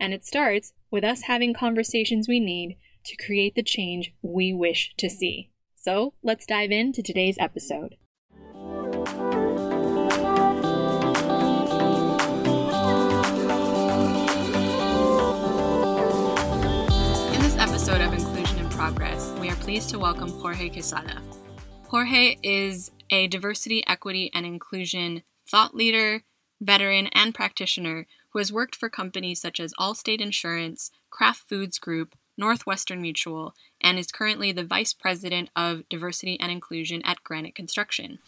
And it starts with us having conversations we need to create the change we wish to see. So let's dive into today's episode. In this episode of Inclusion in Progress, we are pleased to welcome Jorge Quesada. Jorge is a diversity, equity, and inclusion thought leader, veteran, and practitioner who has worked for companies such as Allstate Insurance, Kraft Foods Group, Northwestern Mutual, and is currently the Vice President of Diversity and Inclusion at Granite Construction.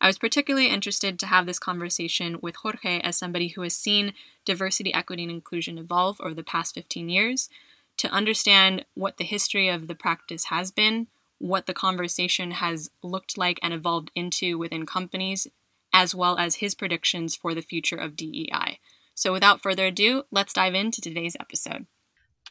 I was particularly interested to have this conversation with Jorge as somebody who has seen diversity, equity, and inclusion evolve over the past 15 years, to understand what the history of the practice has been, what the conversation has looked like and evolved into within companies, as well as his predictions for the future of DEI. So, without further ado, let's dive into today's episode.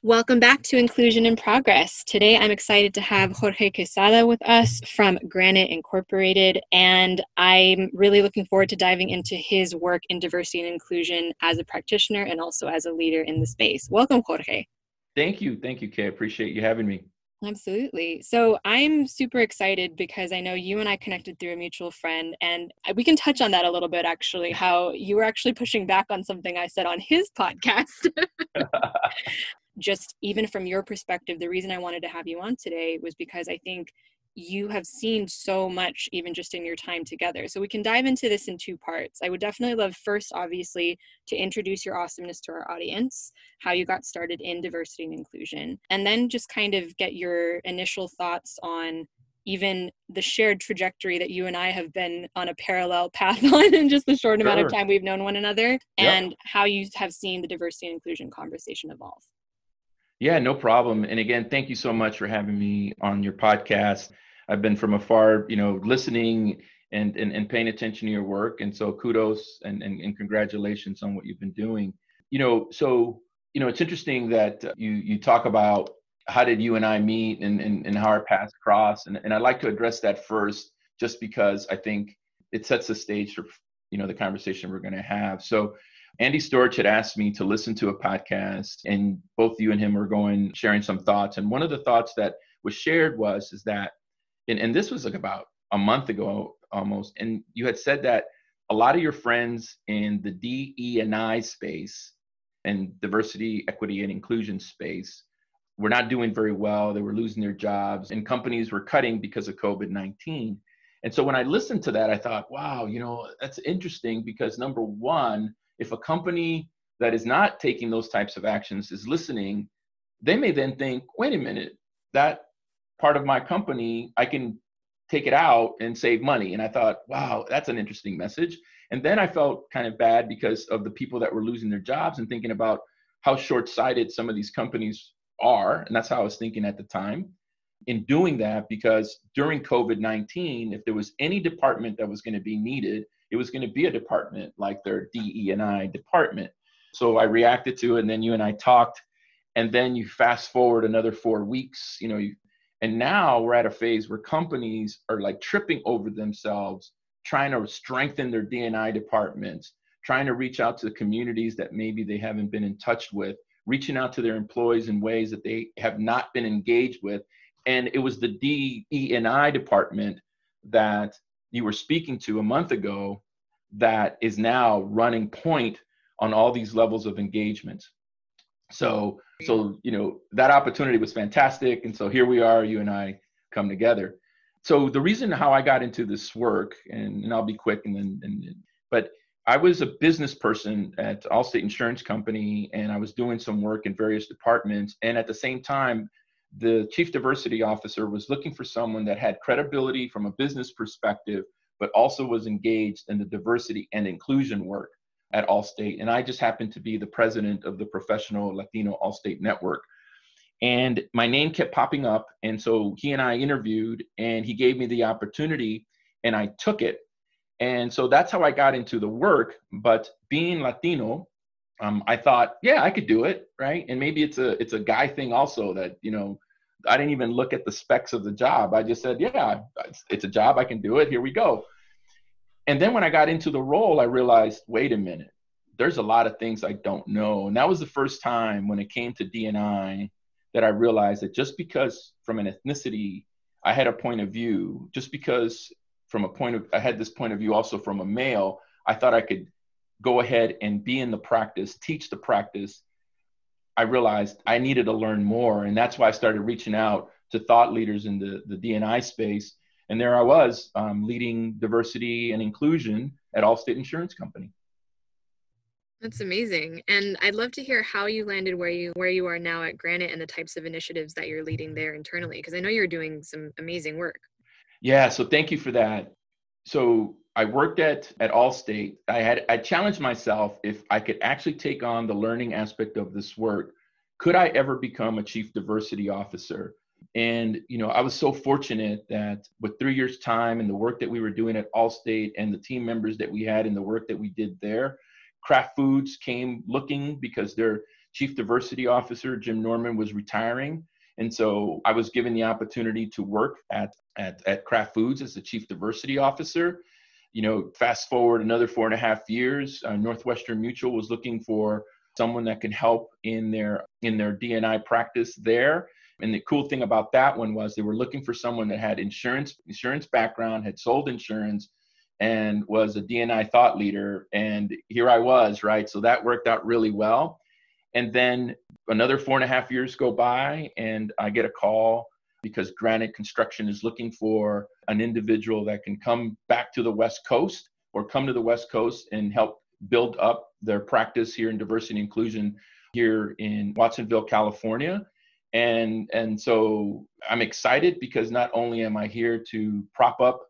Welcome back to Inclusion in Progress. Today I'm excited to have Jorge Quesada with us from Granite Incorporated, and I'm really looking forward to diving into his work in diversity and inclusion as a practitioner and also as a leader in the space. Welcome, Jorge. Thank you. Thank you, Kay. I appreciate you having me. Absolutely. So I'm super excited because I know you and I connected through a mutual friend, and we can touch on that a little bit actually. How you were actually pushing back on something I said on his podcast. Just even from your perspective, the reason I wanted to have you on today was because I think you have seen so much even just in your time together. So we can dive into this in two parts. I would definitely love first obviously to introduce your awesomeness to our audience, how you got started in diversity and inclusion, and then just kind of get your initial thoughts on even the shared trajectory that you and I have been on a parallel path on in just the short sure. amount of time we've known one another and how you have seen the diversity and inclusion conversation evolve. Yeah, no problem. And again, thank you so much for having me on your podcast. I've been from afar, you know, listening and, and, and paying attention to your work. And so kudos and, and, and congratulations on what you've been doing. You know, so, you know, it's interesting that uh, you, you talk about how did you and I meet and, and, and how our paths cross. And, and I'd like to address that first, just because I think it sets the stage for, you know, the conversation we're going to have. So Andy Storch had asked me to listen to a podcast and both you and him were going, sharing some thoughts. And one of the thoughts that was shared was, is that and, and this was like about a month ago almost, and you had said that a lot of your friends in the DE and I space and diversity, equity, and inclusion space were not doing very well. They were losing their jobs, and companies were cutting because of COVID 19. And so when I listened to that, I thought, wow, you know, that's interesting because number one, if a company that is not taking those types of actions is listening, they may then think, wait a minute, that part of my company, I can take it out and save money. And I thought, wow, that's an interesting message. And then I felt kind of bad because of the people that were losing their jobs and thinking about how short sighted some of these companies are. And that's how I was thinking at the time in doing that because during COVID 19, if there was any department that was going to be needed, it was going to be a department like their DE and I department. So I reacted to it, and then you and I talked, and then you fast forward another four weeks. You know, you and now we're at a phase where companies are like tripping over themselves, trying to strengthen their DNI departments, trying to reach out to the communities that maybe they haven't been in touch with, reaching out to their employees in ways that they have not been engaged with. And it was the DEI department that you were speaking to a month ago that is now running point on all these levels of engagement. So, so you know that opportunity was fantastic, and so here we are, you and I come together. so the reason how I got into this work, and, and I'll be quick, and then, and, but I was a business person at Allstate Insurance Company, and I was doing some work in various departments. And at the same time, the chief diversity officer was looking for someone that had credibility from a business perspective, but also was engaged in the diversity and inclusion work at Allstate. And I just happened to be the president of the Professional Latino Allstate Network. And my name kept popping up. And so he and I interviewed, and he gave me the opportunity, and I took it. And so that's how I got into the work. But being Latino, um, I thought, yeah, I could do it, right? And maybe it's a it's a guy thing also that you know, I didn't even look at the specs of the job. I just said, yeah, it's a job, I can do it. Here we go. And then when I got into the role, I realized, wait a minute, there's a lot of things I don't know. And that was the first time when it came to DNI that I realized that just because from an ethnicity I had a point of view, just because from a point of I had this point of view also from a male, I thought I could go ahead and be in the practice, teach the practice. I realized I needed to learn more. And that's why I started reaching out to thought leaders in the, the DNI space. And there I was um, leading diversity and inclusion at Allstate Insurance Company. That's amazing. And I'd love to hear how you landed where you where you are now at Granite and the types of initiatives that you're leading there internally because I know you're doing some amazing work. Yeah, so thank you for that. So I worked at at Allstate. I had I challenged myself if I could actually take on the learning aspect of this work, could I ever become a chief diversity officer? And you know, I was so fortunate that with three years' time and the work that we were doing at Allstate and the team members that we had and the work that we did there, Kraft Foods came looking because their chief diversity officer, Jim Norman, was retiring. And so I was given the opportunity to work at, at, at Kraft Foods as the chief diversity officer. You know, fast forward another four and a half years, uh, Northwestern Mutual was looking for someone that could help in their in their DNI practice there. And the cool thing about that one was they were looking for someone that had insurance insurance background, had sold insurance, and was a DNI thought leader. And here I was, right? So that worked out really well. And then another four and a half years go by, and I get a call because Granite Construction is looking for an individual that can come back to the West Coast or come to the West Coast and help build up their practice here in diversity and inclusion here in Watsonville, California. And, and so I'm excited because not only am I here to prop up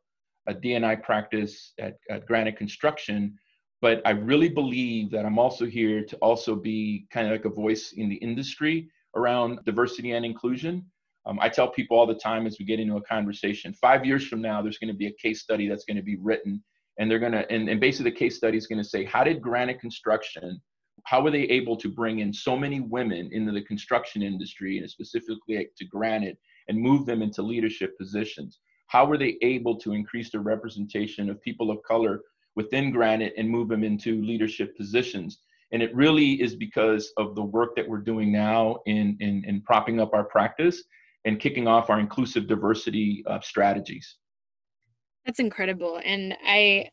a DNI practice at, at Granite Construction, but I really believe that I'm also here to also be kind of like a voice in the industry around diversity and inclusion. Um, I tell people all the time as we get into a conversation, five years from now, there's going to be a case study that's going to be written, and they're going to, and, and basically the case study is going to say, how did Granite Construction, how were they able to bring in so many women into the construction industry, and specifically to Granite, and move them into leadership positions? how were they able to increase the representation of people of color within Granite and move them into leadership positions? And it really is because of the work that we're doing now in, in, in propping up our practice and kicking off our inclusive diversity uh, strategies. That's incredible. And I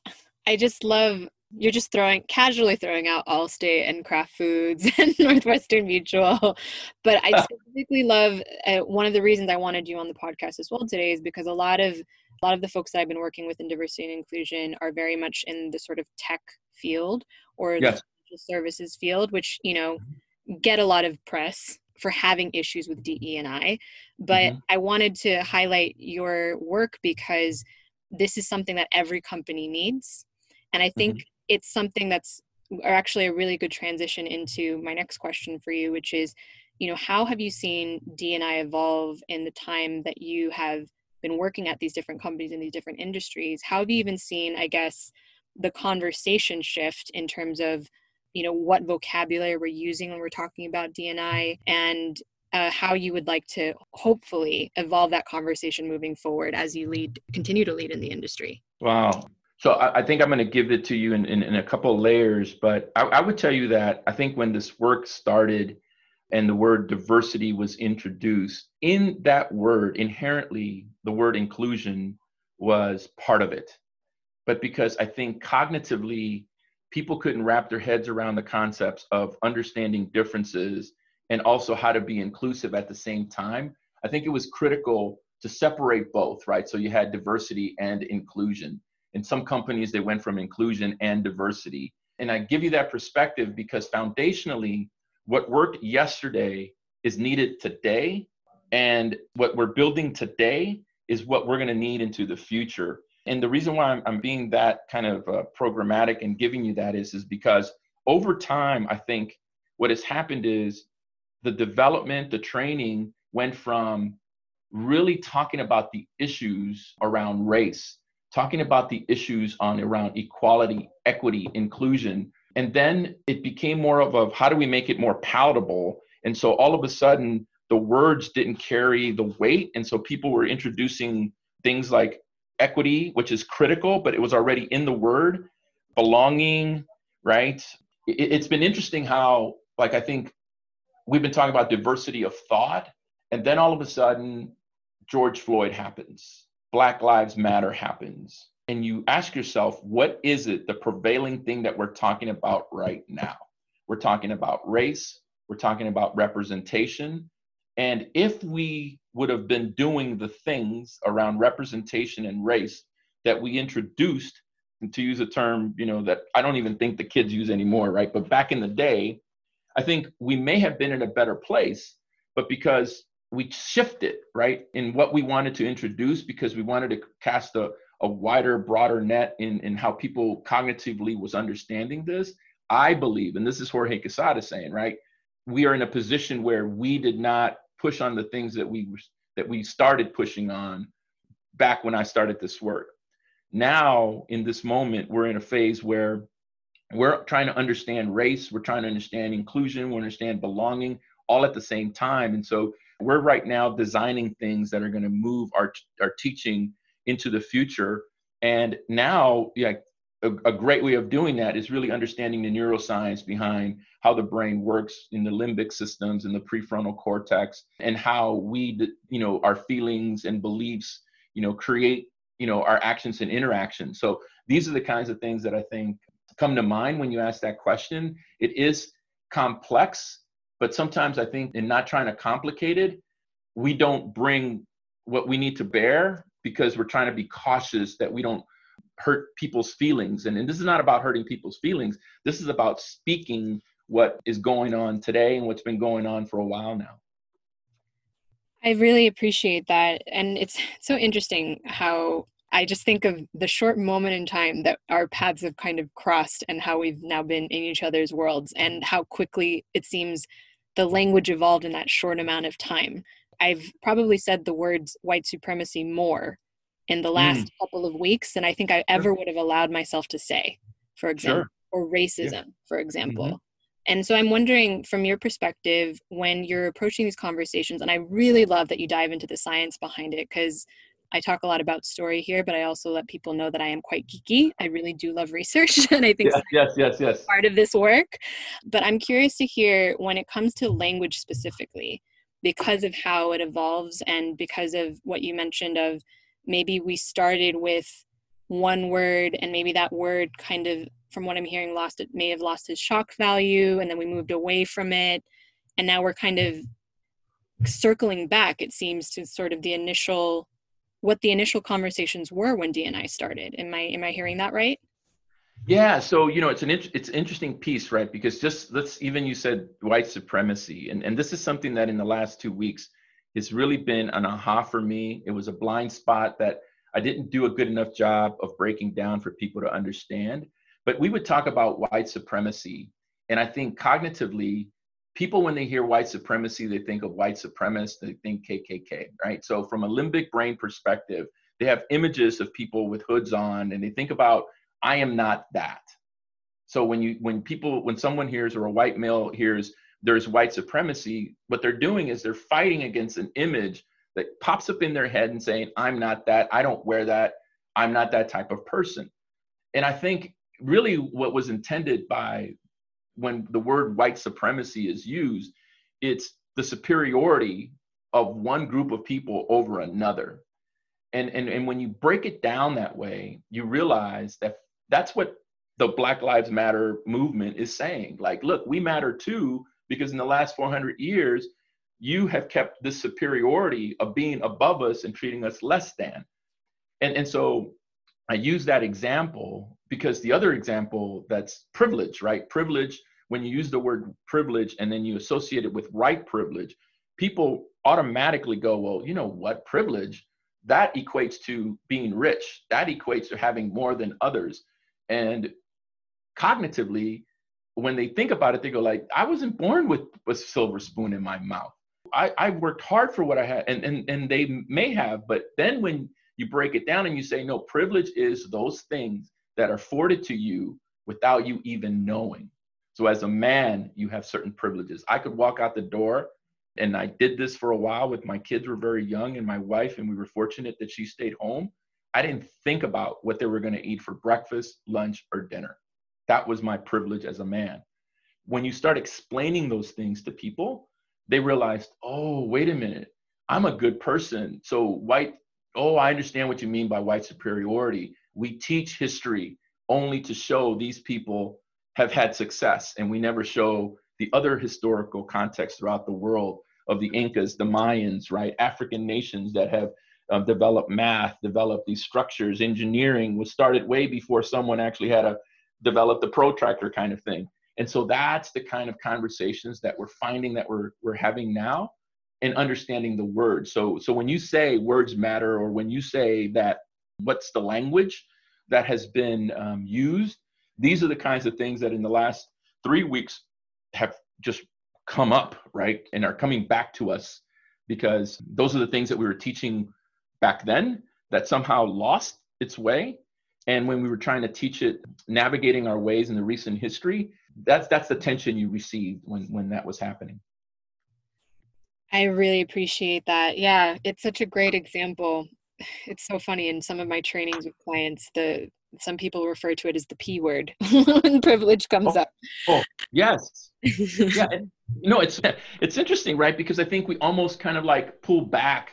I just love you're just throwing casually throwing out Allstate and Kraft Foods and Northwestern Mutual. But I specifically love uh, one of the reasons I wanted you on the podcast as well today is because a lot of a lot of the folks that I've been working with in diversity and inclusion are very much in the sort of tech field or yes. the services field, which you know get a lot of press for having issues with DE and I. But mm-hmm. I wanted to highlight your work because this is something that every company needs. And I think mm-hmm it's something that's actually a really good transition into my next question for you, which is, you know, how have you seen DNI evolve in the time that you have been working at these different companies in these different industries? How have you even seen, I guess, the conversation shift in terms of, you know, what vocabulary we're using when we're talking about DNI and uh, how you would like to hopefully evolve that conversation moving forward as you lead, continue to lead in the industry? Wow. So I, I think I'm going to give it to you in, in, in a couple layers, but I, I would tell you that I think when this work started and the word diversity was introduced, in that word, inherently, the word inclusion was part of it. But because I think cognitively, people couldn't wrap their heads around the concepts of understanding differences and also how to be inclusive at the same time, I think it was critical to separate both, right? So you had diversity and inclusion. In some companies, they went from inclusion and diversity. And I give you that perspective because foundationally, what worked yesterday is needed today. And what we're building today is what we're going to need into the future. And the reason why I'm, I'm being that kind of uh, programmatic and giving you that is, is because over time, I think what has happened is the development, the training went from really talking about the issues around race, talking about the issues on around equality, equity, inclusion. And then it became more of a how do we make it more palatable? And so all of a sudden, the words didn't carry the weight. And so people were introducing things like equity, which is critical, but it was already in the word, belonging, right? It, has been interesting how, like, I think we've been talking about diversity of thought, and then all of a sudden, George Floyd happens, Black Lives Matter happens. And you ask yourself, what is it, the prevailing thing that we're talking about right now? We're talking about race, we're talking about representation. And if we would have been doing the things around representation and race that we introduced, and to use a term, you know, that I don't even think the kids use anymore, right? But back in the day, I think we may have been in a better place, but because we shifted right in what we wanted to introduce because we wanted to cast a, a wider broader net in, in how people cognitively was understanding this. I believe and this is jorge quesada saying right we are in a position where we did not push on the things that we that we started pushing on back when i started this work. Now in this moment we're in a phase where we're trying to understand race we're trying to understand inclusion we understand belonging all at the same time. And so we're right now designing things that are going to move our our teaching into the future. And now yeah a, a, great way of doing that is really understanding the neuroscience behind how the brain works in the limbic systems and the prefrontal cortex and how we you know our feelings and beliefs you know create you know our actions and interactions so these are the kinds of things that i think come to mind when you ask that question. It is complex but sometimes I think in not trying to complicate it, we don't bring what we need to bear because we're trying to be cautious that we don't hurt people's feelings. And, and this is not about hurting people's feelings. This is about speaking what is going on today and what's been going on for a while now. I really appreciate that. And it's so interesting how I just think of the short moment in time that our paths have kind of crossed and how we've now been in each other's worlds and how quickly it seems the language evolved in that short amount of time. I've probably said the words white supremacy more in the last mm. couple of weeks than I think I ever sure. would have allowed myself to say, for example, sure. or racism, yeah. for example. Mm-hmm. And so I'm wondering from your perspective, when you're approaching these conversations, and I really love that you dive into the science behind it because I talk a lot about story here, but I also let people know that I am quite geeky. I really do love research, and I think yes, yes, yes, yes, part of this work. But I'm curious to hear when it comes to language specifically, because of how it evolves and because of what you mentioned of maybe we started with one word and maybe that word kind of from what i'm hearing lost it may have lost its shock value and then we moved away from it and now we're kind of circling back it seems to sort of the initial what the initial conversations were when DNI started. Am I am I hearing that right? Yeah, so you know it's an it's an interesting piece, right? Because just let's even you said white supremacy, and and this is something that in the last two weeks has really been an aha for me. It was a blind spot that I didn't do a good enough job of breaking down for people to understand. But we would talk about white supremacy, and I think cognitively people when they hear white supremacy they think of white supremacists they think kkk right? So from a limbic brain perspective they have images of people with hoods on and they think about i am not that. So when you when people when someone hears or a white male hears there's white supremacy what they're doing is they're fighting against an image that pops up in their head and saying i'm not that. I don't wear that. I'm not that type of person. And i think really what was intended by when the word white supremacy is used, it's the superiority of one group of people over another. And, and, and when you break it down that way, you realize that that's what the Black Lives Matter movement is saying. Like, look, we matter too, because in the last 400 years, you have kept this superiority of being above us and treating us less than. And, and so I use that example because the other example that's privilege, right? Privilege, when you use the word privilege and then you associate it with right privilege, people automatically go, well, you know what, privilege, that equates to being rich. That equates to having more than others. And cognitively, when they think about it, they go like, I wasn't born with a silver spoon in my mouth. I, I worked hard for what I had, and, and and they may have, but then when you break it down and you say, no, privilege is those things that are afforded to you without you even knowing. So as a man, you have certain privileges. I could walk out the door, and I did this for a while with my kids were very young and my wife, and we were fortunate that she stayed home. I didn't think about what they were going to eat for breakfast, lunch, or dinner. That was my privilege as a man. When you start explaining those things to people, they realized, oh, wait a minute, I'm a good person. So white, oh, I understand what you mean by white superiority. We teach history only to show these people have had success, and we never show the other historical context throughout the world of the Incas, the Mayans, right? African nations that have um, developed math, developed these structures. Engineering was started way before someone actually had a develop the protractor kind of thing. And so that's the kind of conversations that we're finding that we're we're having now and understanding the words. So so when you say words matter or when you say that what's the language that has been um, used, these are the kinds of things that in the last three weeks have just come up, right? And are coming back to us because those are the things that we were teaching back then that somehow lost its way. And when we were trying to teach it navigating our ways in the recent history that's that's the tension you received when when that was happening. I really appreciate that. Yeah it's such a great example it's so funny in some of my trainings with clients the some people refer to it as the p word when privilege comes oh, up oh yes yeah you know it's it's interesting right because i think we almost kind of like pull back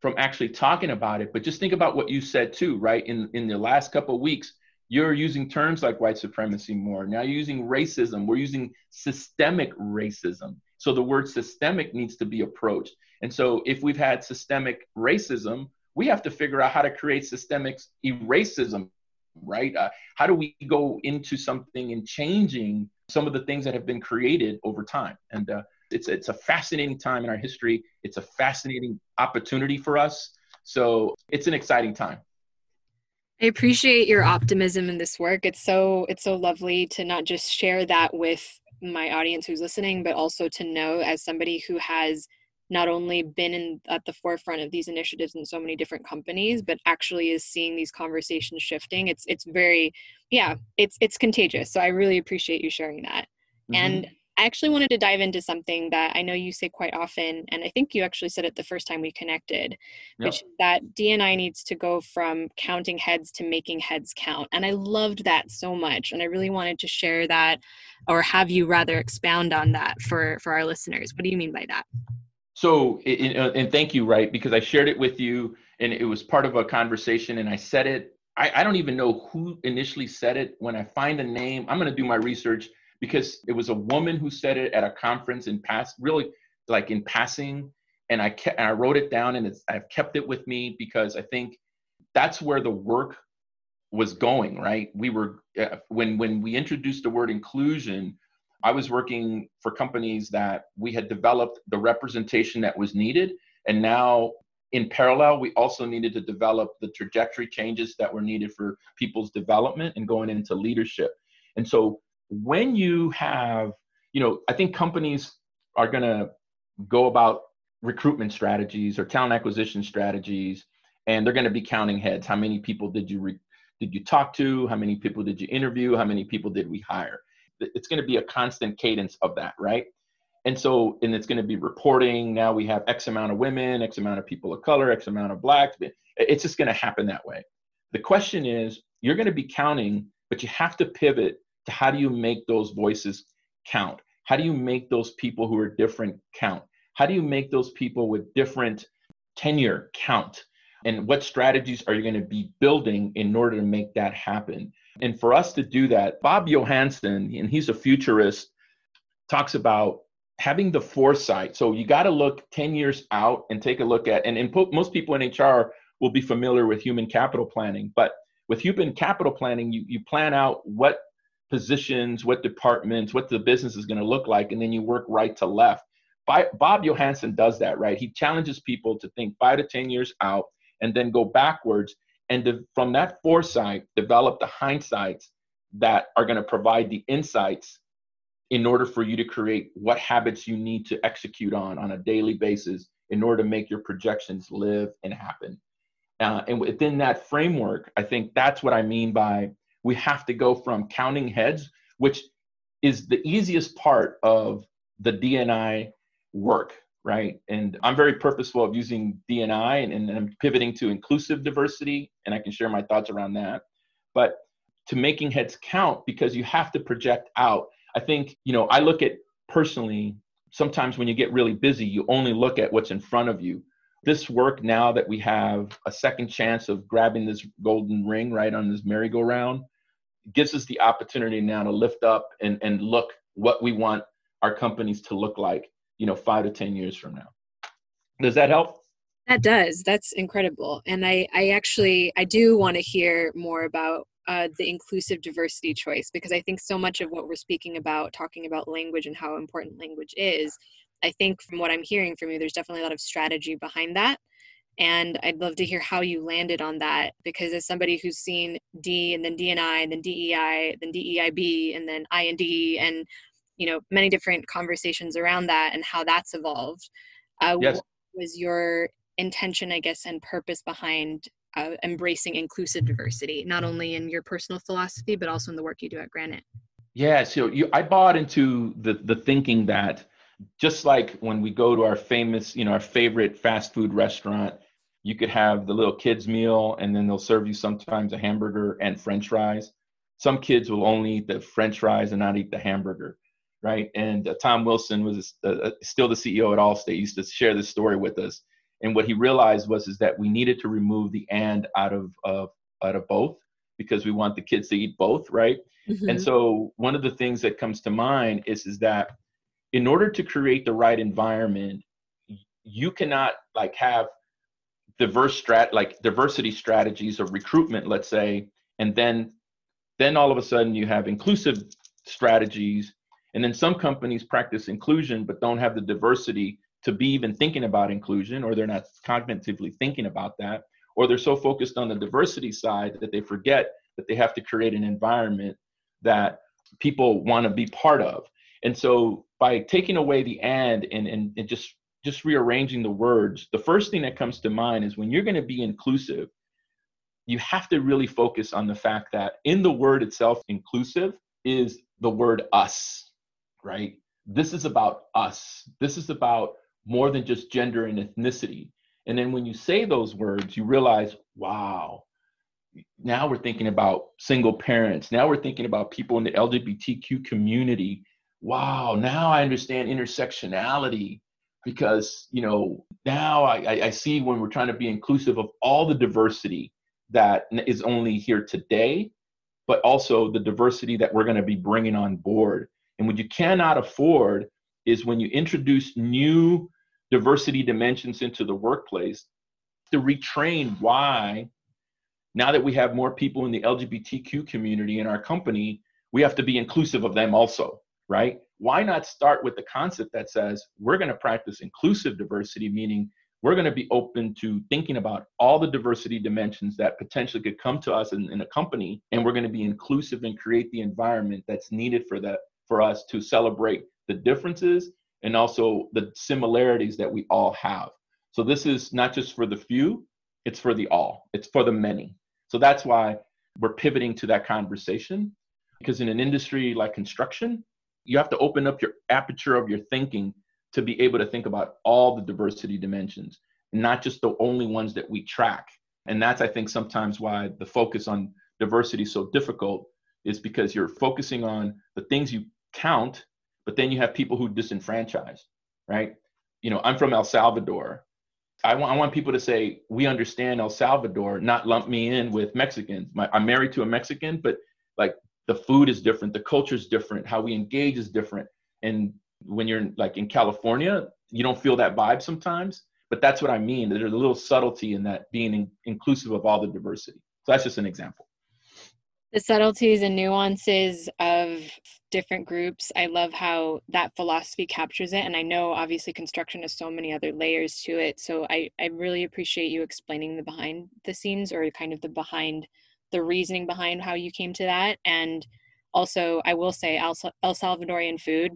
from actually talking about it. But just think about what you said too, right? In in the last couple of weeks, you're using terms like white supremacy more. Now you're using racism. We're using systemic racism. So the word systemic needs to be approached. And so if we've had systemic racism, we have to figure out how to create systemic racism, right? Uh, how do we go into something and changing some of the things that have been created over time? And uh, it's it's a fascinating time in our history. It's a fascinating opportunity for us. So it's an exciting time. I appreciate your optimism in this work. It's so it's so lovely to not just share that with my audience who's listening, but also to know as somebody who has not only been in at the forefront of these initiatives in so many different companies, but actually is seeing these conversations shifting. It's it's very yeah, it's it's contagious. So I really appreciate you sharing that. Mm-hmm. And I actually wanted to dive into something that I know you say quite often, and I think you actually said it the first time we connected, yep. which is that DNI needs to go from counting heads to making heads count. And I loved that so much, and I really wanted to share that, or have you rather expound on that for for our listeners. What do you mean by that? So, uh, and thank you, right? Because I shared it with you, and it was part of a conversation, and I said it. I, I don't even know who initially said it. When I find a name, I'm going to do my research because it was a woman who said it at a conference in past, really like in passing, and I kept and I wrote it down and I've kept it with me because I think that's where the work was going. Right, we were uh, when when we introduced the word inclusion. I was working for companies that we had developed the representation that was needed, and now in parallel, we also needed to develop the trajectory changes that were needed for people's development and going into leadership. And so when you have, you know, I think companies are going to go about recruitment strategies or talent acquisition strategies, and they're going to be counting heads. How many people did you re- did you talk to? How many people did you interview? How many people did we hire? It's going to be a constant cadence of that, right? And so, and it's going to be reporting. Now we have X amount of women, X amount of people of color, X amount of blacks. It's just going to happen that way. The question is, you're going to be counting, but you have to pivot to how do you make those voices count? How do you make those people who are different count? How do you make those people with different tenure count? And what strategies are you going to be building in order to make that happen? And for us to do that, Bob Johansen, and he's a futurist, talks about having the foresight. So you got to look 10 years out and take a look at, and, and most people in HR will be familiar with human capital planning, but with human capital planning, you, you plan out what positions, what departments, what the business is going to look like, and then you work right to left. Bob Johansen does that, right? He challenges people to think five to 10 years out and then go backwards. And from that foresight, develop the hindsights that are going to provide the insights in order for you to create what habits you need to execute on on a daily basis in order to make your projections live and happen. Uh, and within that framework, I think that's what I mean by we have to go from counting heads, which is the easiest part of the DNI work, right? And I'm very purposeful of using DNI and, and I'm pivoting to inclusive diversity, and I can share my thoughts around that. But to making heads count because you have to project out. I think, you know, I look at personally, sometimes when you get really busy, you only look at what's in front of you. This work now that we have a second chance of grabbing this golden ring right on this merry-go-round gives us the opportunity now to lift up and, and look what we want our companies to look like you know five to ten years from now. Does that help? That does. That's incredible. And i i actually i do want to hear more about uh, the inclusive diversity choice because i think so much of what we're speaking about talking about language and how important language is i think from what i'm hearing from you there's definitely a lot of strategy behind that. And i'd love to hear how you landed on that because as somebody who's seen d and then dni and then dei then deib and then ind and you know many different conversations around that and how that's evolved. Uh, yes. what was your intention i guess and purpose behind uh, embracing inclusive diversity not only in your personal philosophy but also in the work you do at granite? Yeah so you, i bought into the the thinking that just like when we go to our famous you know our favorite fast food restaurant you could have the little kids meal and then they'll serve you sometimes a hamburger and french fries. Some kids will only eat the french fries and not eat the hamburger right? And uh, Tom Wilson was uh, uh, still the CEO at Allstate. He used to share this story with us. And what he realized was is that we needed to remove the and out of uh, out of both because we want the kids to eat both, right? Mm-hmm. And so one of the things that comes to mind is is that in order to create the right environment, you cannot like have diverse strat like diversity strategies of recruitment, let's say, and then then all of a sudden you have inclusive strategies and then some companies practice inclusion but don't have the diversity to be even thinking about inclusion, or they're not cognitively thinking about that, or they're so focused on the diversity side that they forget that they have to create an environment that people want to be part of. And so by taking away the and and, and, and just just rearranging the words, the first thing that comes to mind is when you're going to be inclusive, you have to really focus on the fact that in the word itself, inclusive is the word us right? This is about us. This is about more than just gender and ethnicity. And then when you say those words, you realize, wow, now we're thinking about single parents. Now we're thinking about people in the LGBTQ community. Wow, now I understand intersectionality because, you know, now I, I see when we're trying to be inclusive of all the diversity that is only here today, but also the diversity that we're going to be bringing on board. And what you cannot afford is when you introduce new diversity dimensions into the workplace to retrain why now that we have more people in the LGBTQ community in our company, we have to be inclusive of them also, right? Why not start with the concept that says we're going to practice inclusive diversity, meaning we're going to be open to thinking about all the diversity dimensions that potentially could come to us in, in a company, and we're going to be inclusive and create the environment that's needed for that for us to celebrate the differences and also the similarities that we all have. So this is not just for the few, it's for the all, it's for the many. So that's why we're pivoting to that conversation because in an industry like construction, you have to open up your aperture of your thinking to be able to think about all the diversity dimensions, not just the only ones that we track. And that's, I think, sometimes why the focus on diversity is so difficult is because you're focusing on the things you count, but then you have people who disenfranchise, right? You know, I'm from El Salvador. I want, I want people to say, we understand El Salvador, not lump me in with Mexicans. My, I'm married to a Mexican, but like the food is different, the culture is different, how we engage is different. And when you're like in California, you don't feel that vibe sometimes. But that's what I mean. There's a little subtlety in that being in, inclusive of all the diversity. So that's just an example. The subtleties and nuances of different groups. I love how that philosophy captures it. And I know obviously construction has so many other layers to it. So I, I really appreciate you explaining the behind the scenes or kind of the behind the reasoning behind how you came to that. And also, I will say El, El Salvadorian food,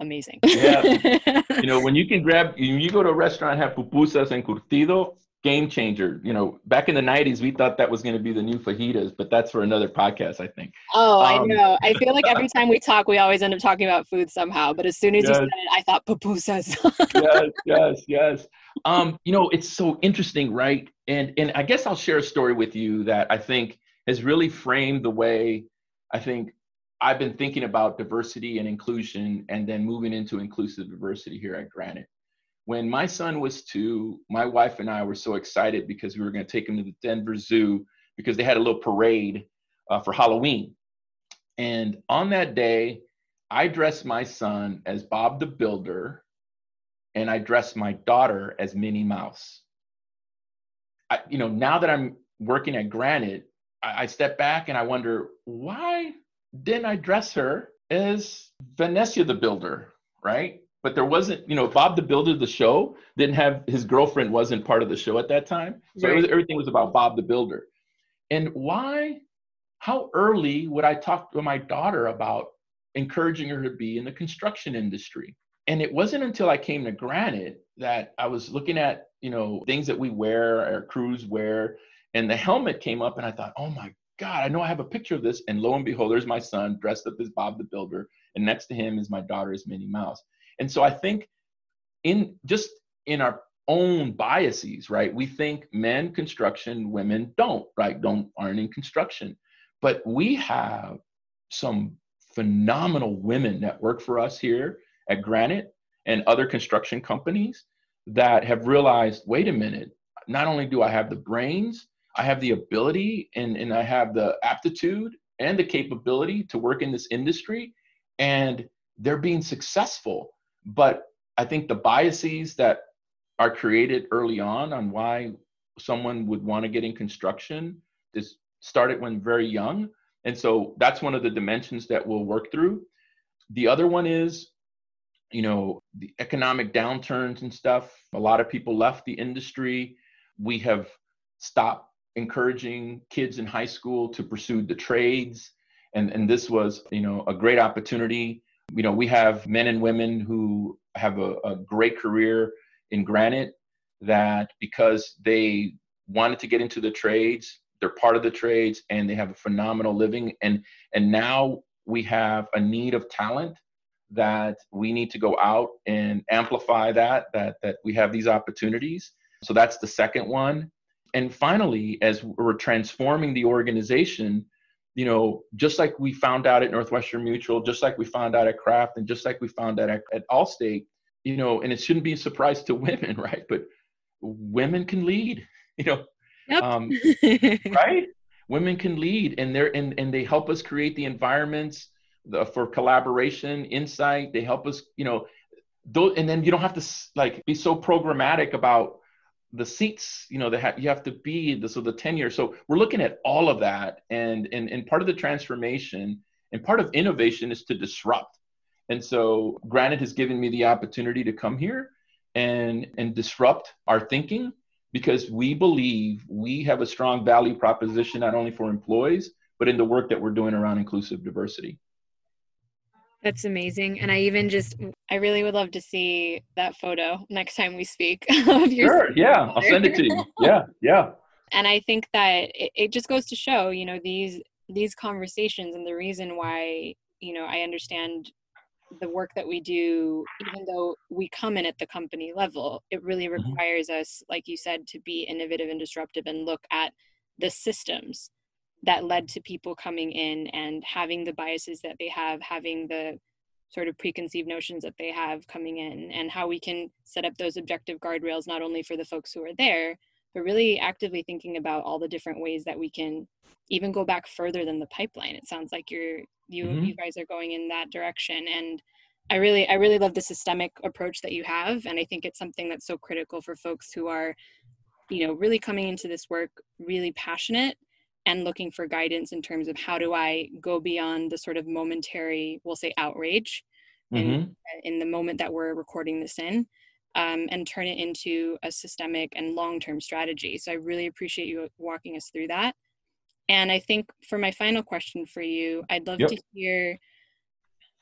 amazing. yeah. You know, when you can grab, when you go to a restaurant, have pupusas and curtido, game changer. You know, back in the 90s, we thought that was going to be the new fajitas, but that's for another podcast, I think. Oh, um, I know. I feel like every time we talk, we always end up talking about food somehow. But as soon as yes. you said it, I thought pupusas. yes, yes, yes. Um, you know, it's so interesting, right? And and I guess I'll share a story with you that I think has really framed the way I think I've been thinking about diversity and inclusion and then moving into inclusive diversity here at Granite when my son was two, my wife and I were so excited because we were going to take him to the Denver Zoo because they had a little parade uh, for Halloween. And on that day, I dressed my son as Bob the Builder, and I dressed my daughter as Minnie Mouse. I, you know, now that I'm working at Granite, I, I step back and I wonder why didn't I dress her as Vanessa the Builder, right? But there wasn't, you know, Bob the Builder, the show didn't have his girlfriend wasn't part of the show at that time. So right. was, everything was about Bob the Builder. And why, how early would I talk to my daughter about encouraging her to be in the construction industry? And it wasn't until I came to Granite that I was looking at, you know, things that we wear, our crews wear, and the helmet came up, and I thought, oh my God, I know I have a picture of this. And lo and behold, there's my son dressed up as Bob the Builder, and next to him is my daughter as Minnie Mouse. And so I think in just in our own biases, right? We think men construction, women don't, right? Don't aren't in construction. But we have some phenomenal women that work for us here at Granite and other construction companies that have realized, wait a minute, not only do I have the brains, I have the ability and, and I have the aptitude and the capability to work in this industry, and they're being successful. But I think the biases that are created early on on why someone would want to get in construction is started when very young. And so that's one of the dimensions that we'll work through. The other one is, you know, the economic downturns and stuff. A lot of people left the industry. We have stopped encouraging kids in high school to pursue the trades. And, and this was, you know, a great opportunity you know, we have men and women who have a, a great career in granite that because they wanted to get into the trades, they're part of the trades and they have a phenomenal living. And and now we have a need of talent that we need to go out and amplify that that that we have these opportunities so that's the second one and finally as we're transforming the organization you know, just like we found out at Northwestern Mutual, just like we found out at Kraft, and just like we found out at, at Allstate, you know, and it shouldn't be a surprise to women, right? But women can lead, you know, yep. um, right? Women can lead, and they're and and they help us create the environments the, for collaboration, insight. They help us, you know, those, and then you don't have to like be so programmatic about the seats you know that you have to be the, so the tenure so we're looking at all of that and, and and part of the transformation and part of innovation is to disrupt and so granite has given me the opportunity to come here and and disrupt our thinking because we believe we have a strong value proposition not only for employees but in the work that we're doing around inclusive diversity that's amazing. And I even just, I really would love to see that photo next time we speak. of your sure. Yeah. I'll send it to you. Yeah. Yeah. and I think that it, it just goes to show, you know, these, these conversations and the reason why, you know, I understand the work that we do, even though we come in at the company level, it really mm-hmm. requires mm-hmm. us, like you said, to be innovative and disruptive and look at the systems that led to people coming in and having the biases that they have, having the sort of preconceived notions that they have coming in, and how we can set up those objective guardrails not only for the folks who are there, but really actively thinking about all the different ways that we can even go back further than the pipeline. It sounds like you're you mm-hmm. you guys are going in that direction and I really I really love the systemic approach that you have and I think it's something that's so critical for folks who are you know really coming into this work really passionate and looking for guidance in terms of how do I go beyond the sort of momentary we'll say outrage mm-hmm. in in the moment that we're recording this in um, and turn it into a systemic and long-term strategy so I really appreciate you walking us through that and I think for my final question for you I'd love yep. to hear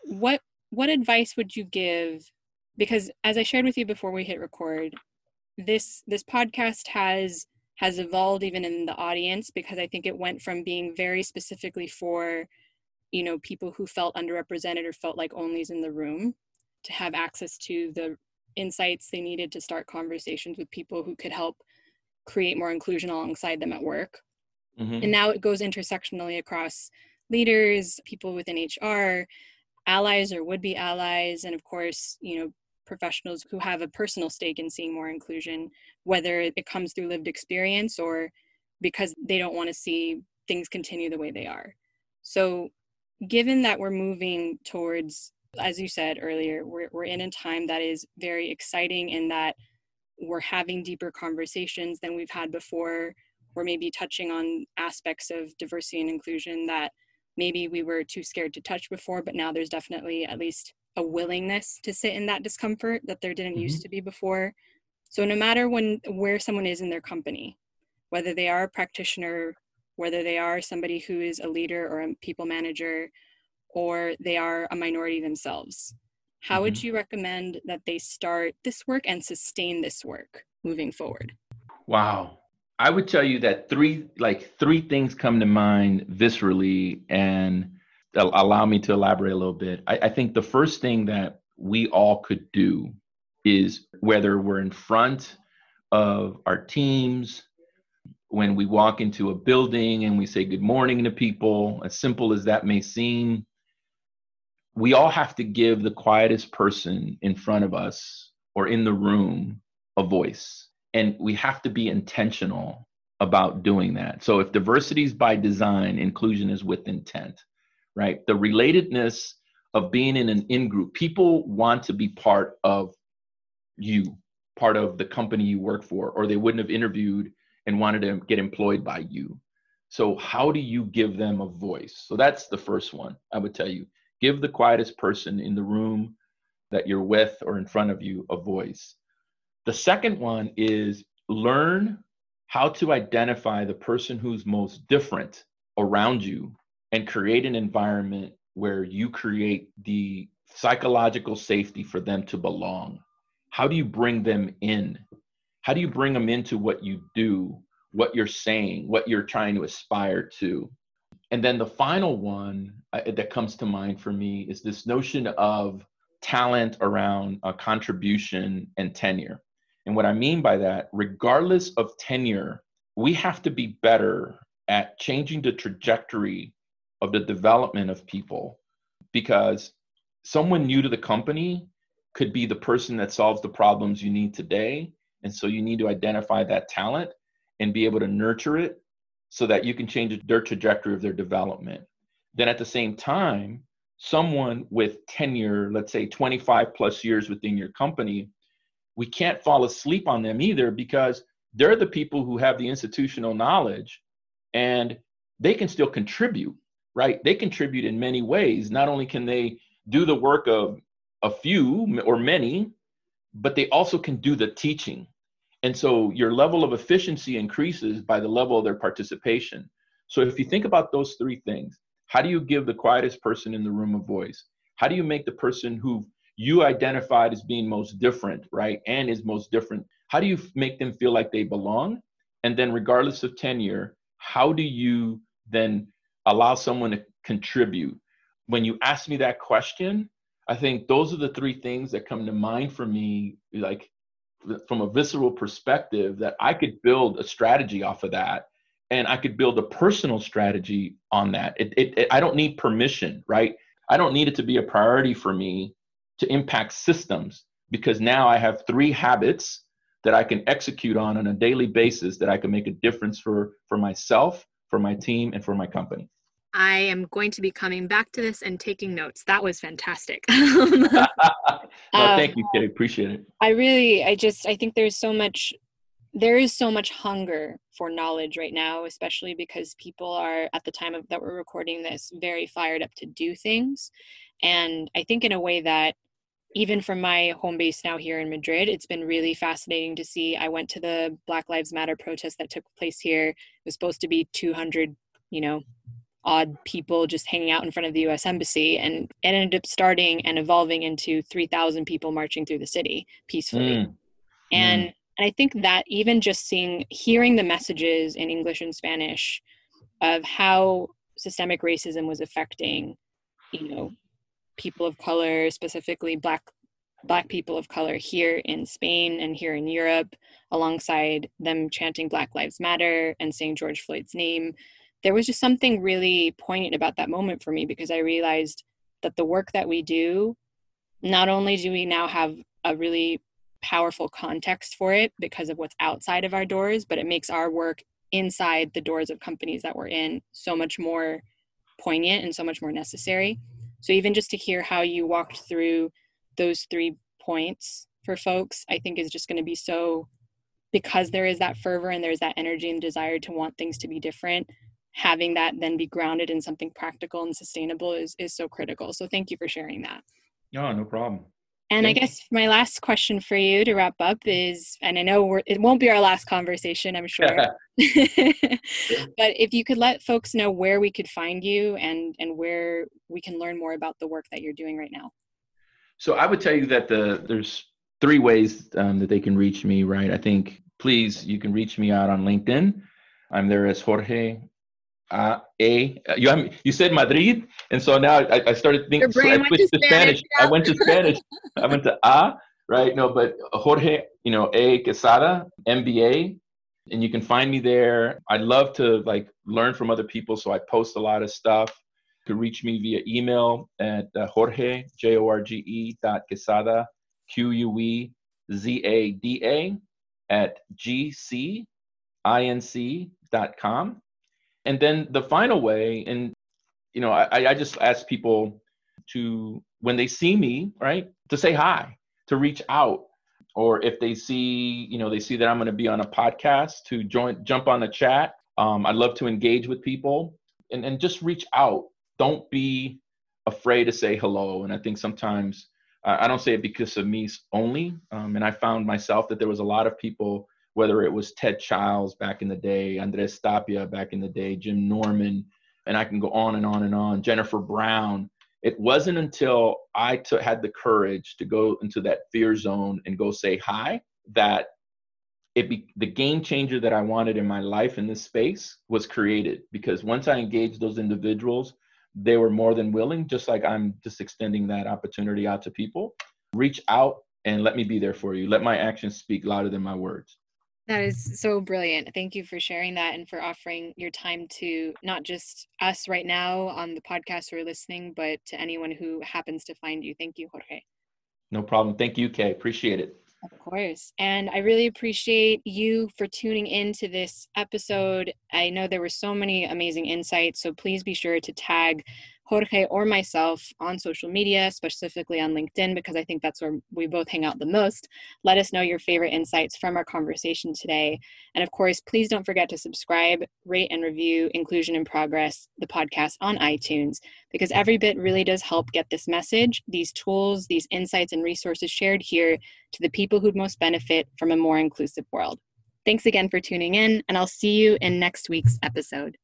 what what advice would you give because as i shared with you before we hit record this this podcast has has evolved even in the audience because i think it went from being very specifically for you know people who felt underrepresented or felt like onlys in the room to have access to the insights they needed to start conversations with people who could help create more inclusion alongside them at work mm-hmm. and now it goes intersectionally across leaders people within hr allies or would be allies, and of course, you know, professionals who have a personal stake in seeing more inclusion, whether it comes through lived experience or because they don't want to see things continue the way they are. So, given that we're moving towards, as you said earlier, we're, we're in a time that is very exciting in that we're having deeper conversations than we've had before. We're maybe touching on aspects of diversity and inclusion that maybe we were too scared to touch before, but now there's definitely at least a willingness to sit in that discomfort that there didn't mm-hmm. used to be before. So no matter when where someone is in their company, whether they are a practitioner, whether they are somebody who is a leader or a people manager, or they are a minority themselves, how mm-hmm. would you recommend that they start this work and sustain this work moving forward? Wow. I would tell you that three like three things come to mind viscerally and allow me to elaborate a little bit. I, I think the first thing that we all could do is whether we're in front of our teams, when we walk into a building and we say good morning to people, as simple as that may seem, we all have to give the quietest person in front of us or in the room a voice and we have to be intentional about doing that. So if diversity is by design, inclusion is with intent, right? The relatedness of being in an in group, people want to be part of you, part of the company you work for, or they wouldn't have interviewed and wanted to get employed by you. So how do you give them a voice? So that's the first one I would tell you. Give the quietest person in the room that you're with or in front of you a voice. The second one is learn how to identify the person who's most different around you and create an environment where you create the psychological safety for them to belong. How do you bring them in? How do you bring them into what you do, what you're saying, what you're trying to aspire to? And then the final one uh, that comes to mind for me is this notion of talent around a contribution and tenure. And what I mean by that, regardless of tenure, we have to be better at changing the trajectory of the development of people because someone new to the company could be the person that solves the problems you need today. And so you need to identify that talent and be able to nurture it so that you can change their trajectory of their development. Then at the same time, someone with tenure, let's say 25 plus years within your company, we can't fall asleep on them either because they're the people who have the institutional knowledge and they can still contribute right they contribute in many ways not only can they do the work of a few or many but they also can do the teaching and so your level of efficiency increases by the level of their participation so if you think about those three things how do you give the quietest person in the room a voice how do you make the person who you identified as being most different, right? And is most different. How do you make them feel like they belong? And then, regardless of tenure, how do you then allow someone to contribute? When you ask me that question, I think those are the three things that come to mind for me, like from a visceral perspective, that I could build a strategy off of that. And I could build a personal strategy on that. It, it, it I don't need permission, right? I don't need it to be a priority for me to impact systems because now I have three habits that I can execute on on a daily basis that I can make a difference for for myself, for my team, and for my company. I am going to be coming back to this and taking notes. That was fantastic. Um, well, thank you, Kate. Appreciate it. I really, I just, I think there's so much, there is so much hunger for knowledge right now, especially because people are at the time of that we're recording this very fired up to do things, and I think in a way that even from my home base now here in Madrid, it's been really fascinating to see. I went to the Black Lives Matter protest that took place here. It was supposed to be 200, you know, odd people just hanging out in front of the US Embassy, and it ended up starting and evolving into 3,000 people marching through the city peacefully. Mm. And mm. and I think that even just seeing, hearing the messages in English and Spanish of how systemic racism was affecting, you know, people of color, specifically black black people of color here in Spain and here in Europe, alongside them chanting Black Lives Matter and saying George Floyd's name. There was just something really poignant about that moment for me because I realized that the work that we do, not only do we now have a really powerful context for it because of what's outside of our doors, but it makes our work inside the doors of companies that we're in so much more poignant and so much more necessary. So even just to hear how you walked through those three points for folks, I think is just going to be so because there is that fervor and there's that energy and desire to want things to be different having that then be grounded in something practical and sustainable is is so critical so thank you for sharing that no no problem and I guess my last question for you to wrap up is, and I know it won't be our last conversation, I'm sure. but if you could let folks know where we could find you and and where we can learn more about the work that you're doing right now. So I would tell you that the there's three ways um, that they can reach me. Right. I think please you can reach me out on LinkedIn. I'm there as Jorge uh, a you you said Madrid, and so now I, I started thinking. So I switched to, Spanish. Spanish. I went to Spanish. I went to A, right? No, but Jorge, you know, A Quezada, MBA, and you can find me there. I love to like learn from other people, so I post a lot of stuff. You can reach me via email at uh, Jorge J O R G E dot Quezada Q U E Z A D A at G C I N C dot com and then the final way and you know i, I just ask people to when they see me right to say hi to reach out. Or if they see you know they see that i'm going to be on a podcast to join jump on a chat. Um, i'd love to engage with people. And, and just reach out. Don't be afraid to say hello. And i think sometimes i don't say it because of me only. Um, and i found myself that there was a lot of people whether it was Ted Childs back in the day, Andres Tapia back in the day, Jim Norman, and I can go on and on and on, Jennifer Brown. It wasn't until I t- had the courage to go into that fear zone and go say hi that it be, the game changer that I wanted in my life in this space was created because once I engaged those individuals, they were more than willing, just like I'm just extending that opportunity out to people. Reach out and let me be there for you. Let my actions speak louder than my words. That is so brilliant. Thank you for sharing that and for offering your time to not just us right now on the podcast or listening, but to anyone who happens to find you. Thank you, Jorge. No problem. Thank you, Kay. Appreciate it. Of course. And I really appreciate you for tuning in to this episode. I know there were so many amazing insights, so please be sure to tag Jorge or myself on social media, specifically on LinkedIn, because I think that's where we both hang out the most. Let us know your favorite insights from our conversation today. And of course, please don't forget to subscribe, rate, and review Inclusion in Progress, the podcast on iTunes, because every bit really does help get this message, these tools, these insights, and resources shared here to the people who'd most benefit from a more inclusive world. Thanks again for tuning in, and I'll see you in next week's episode.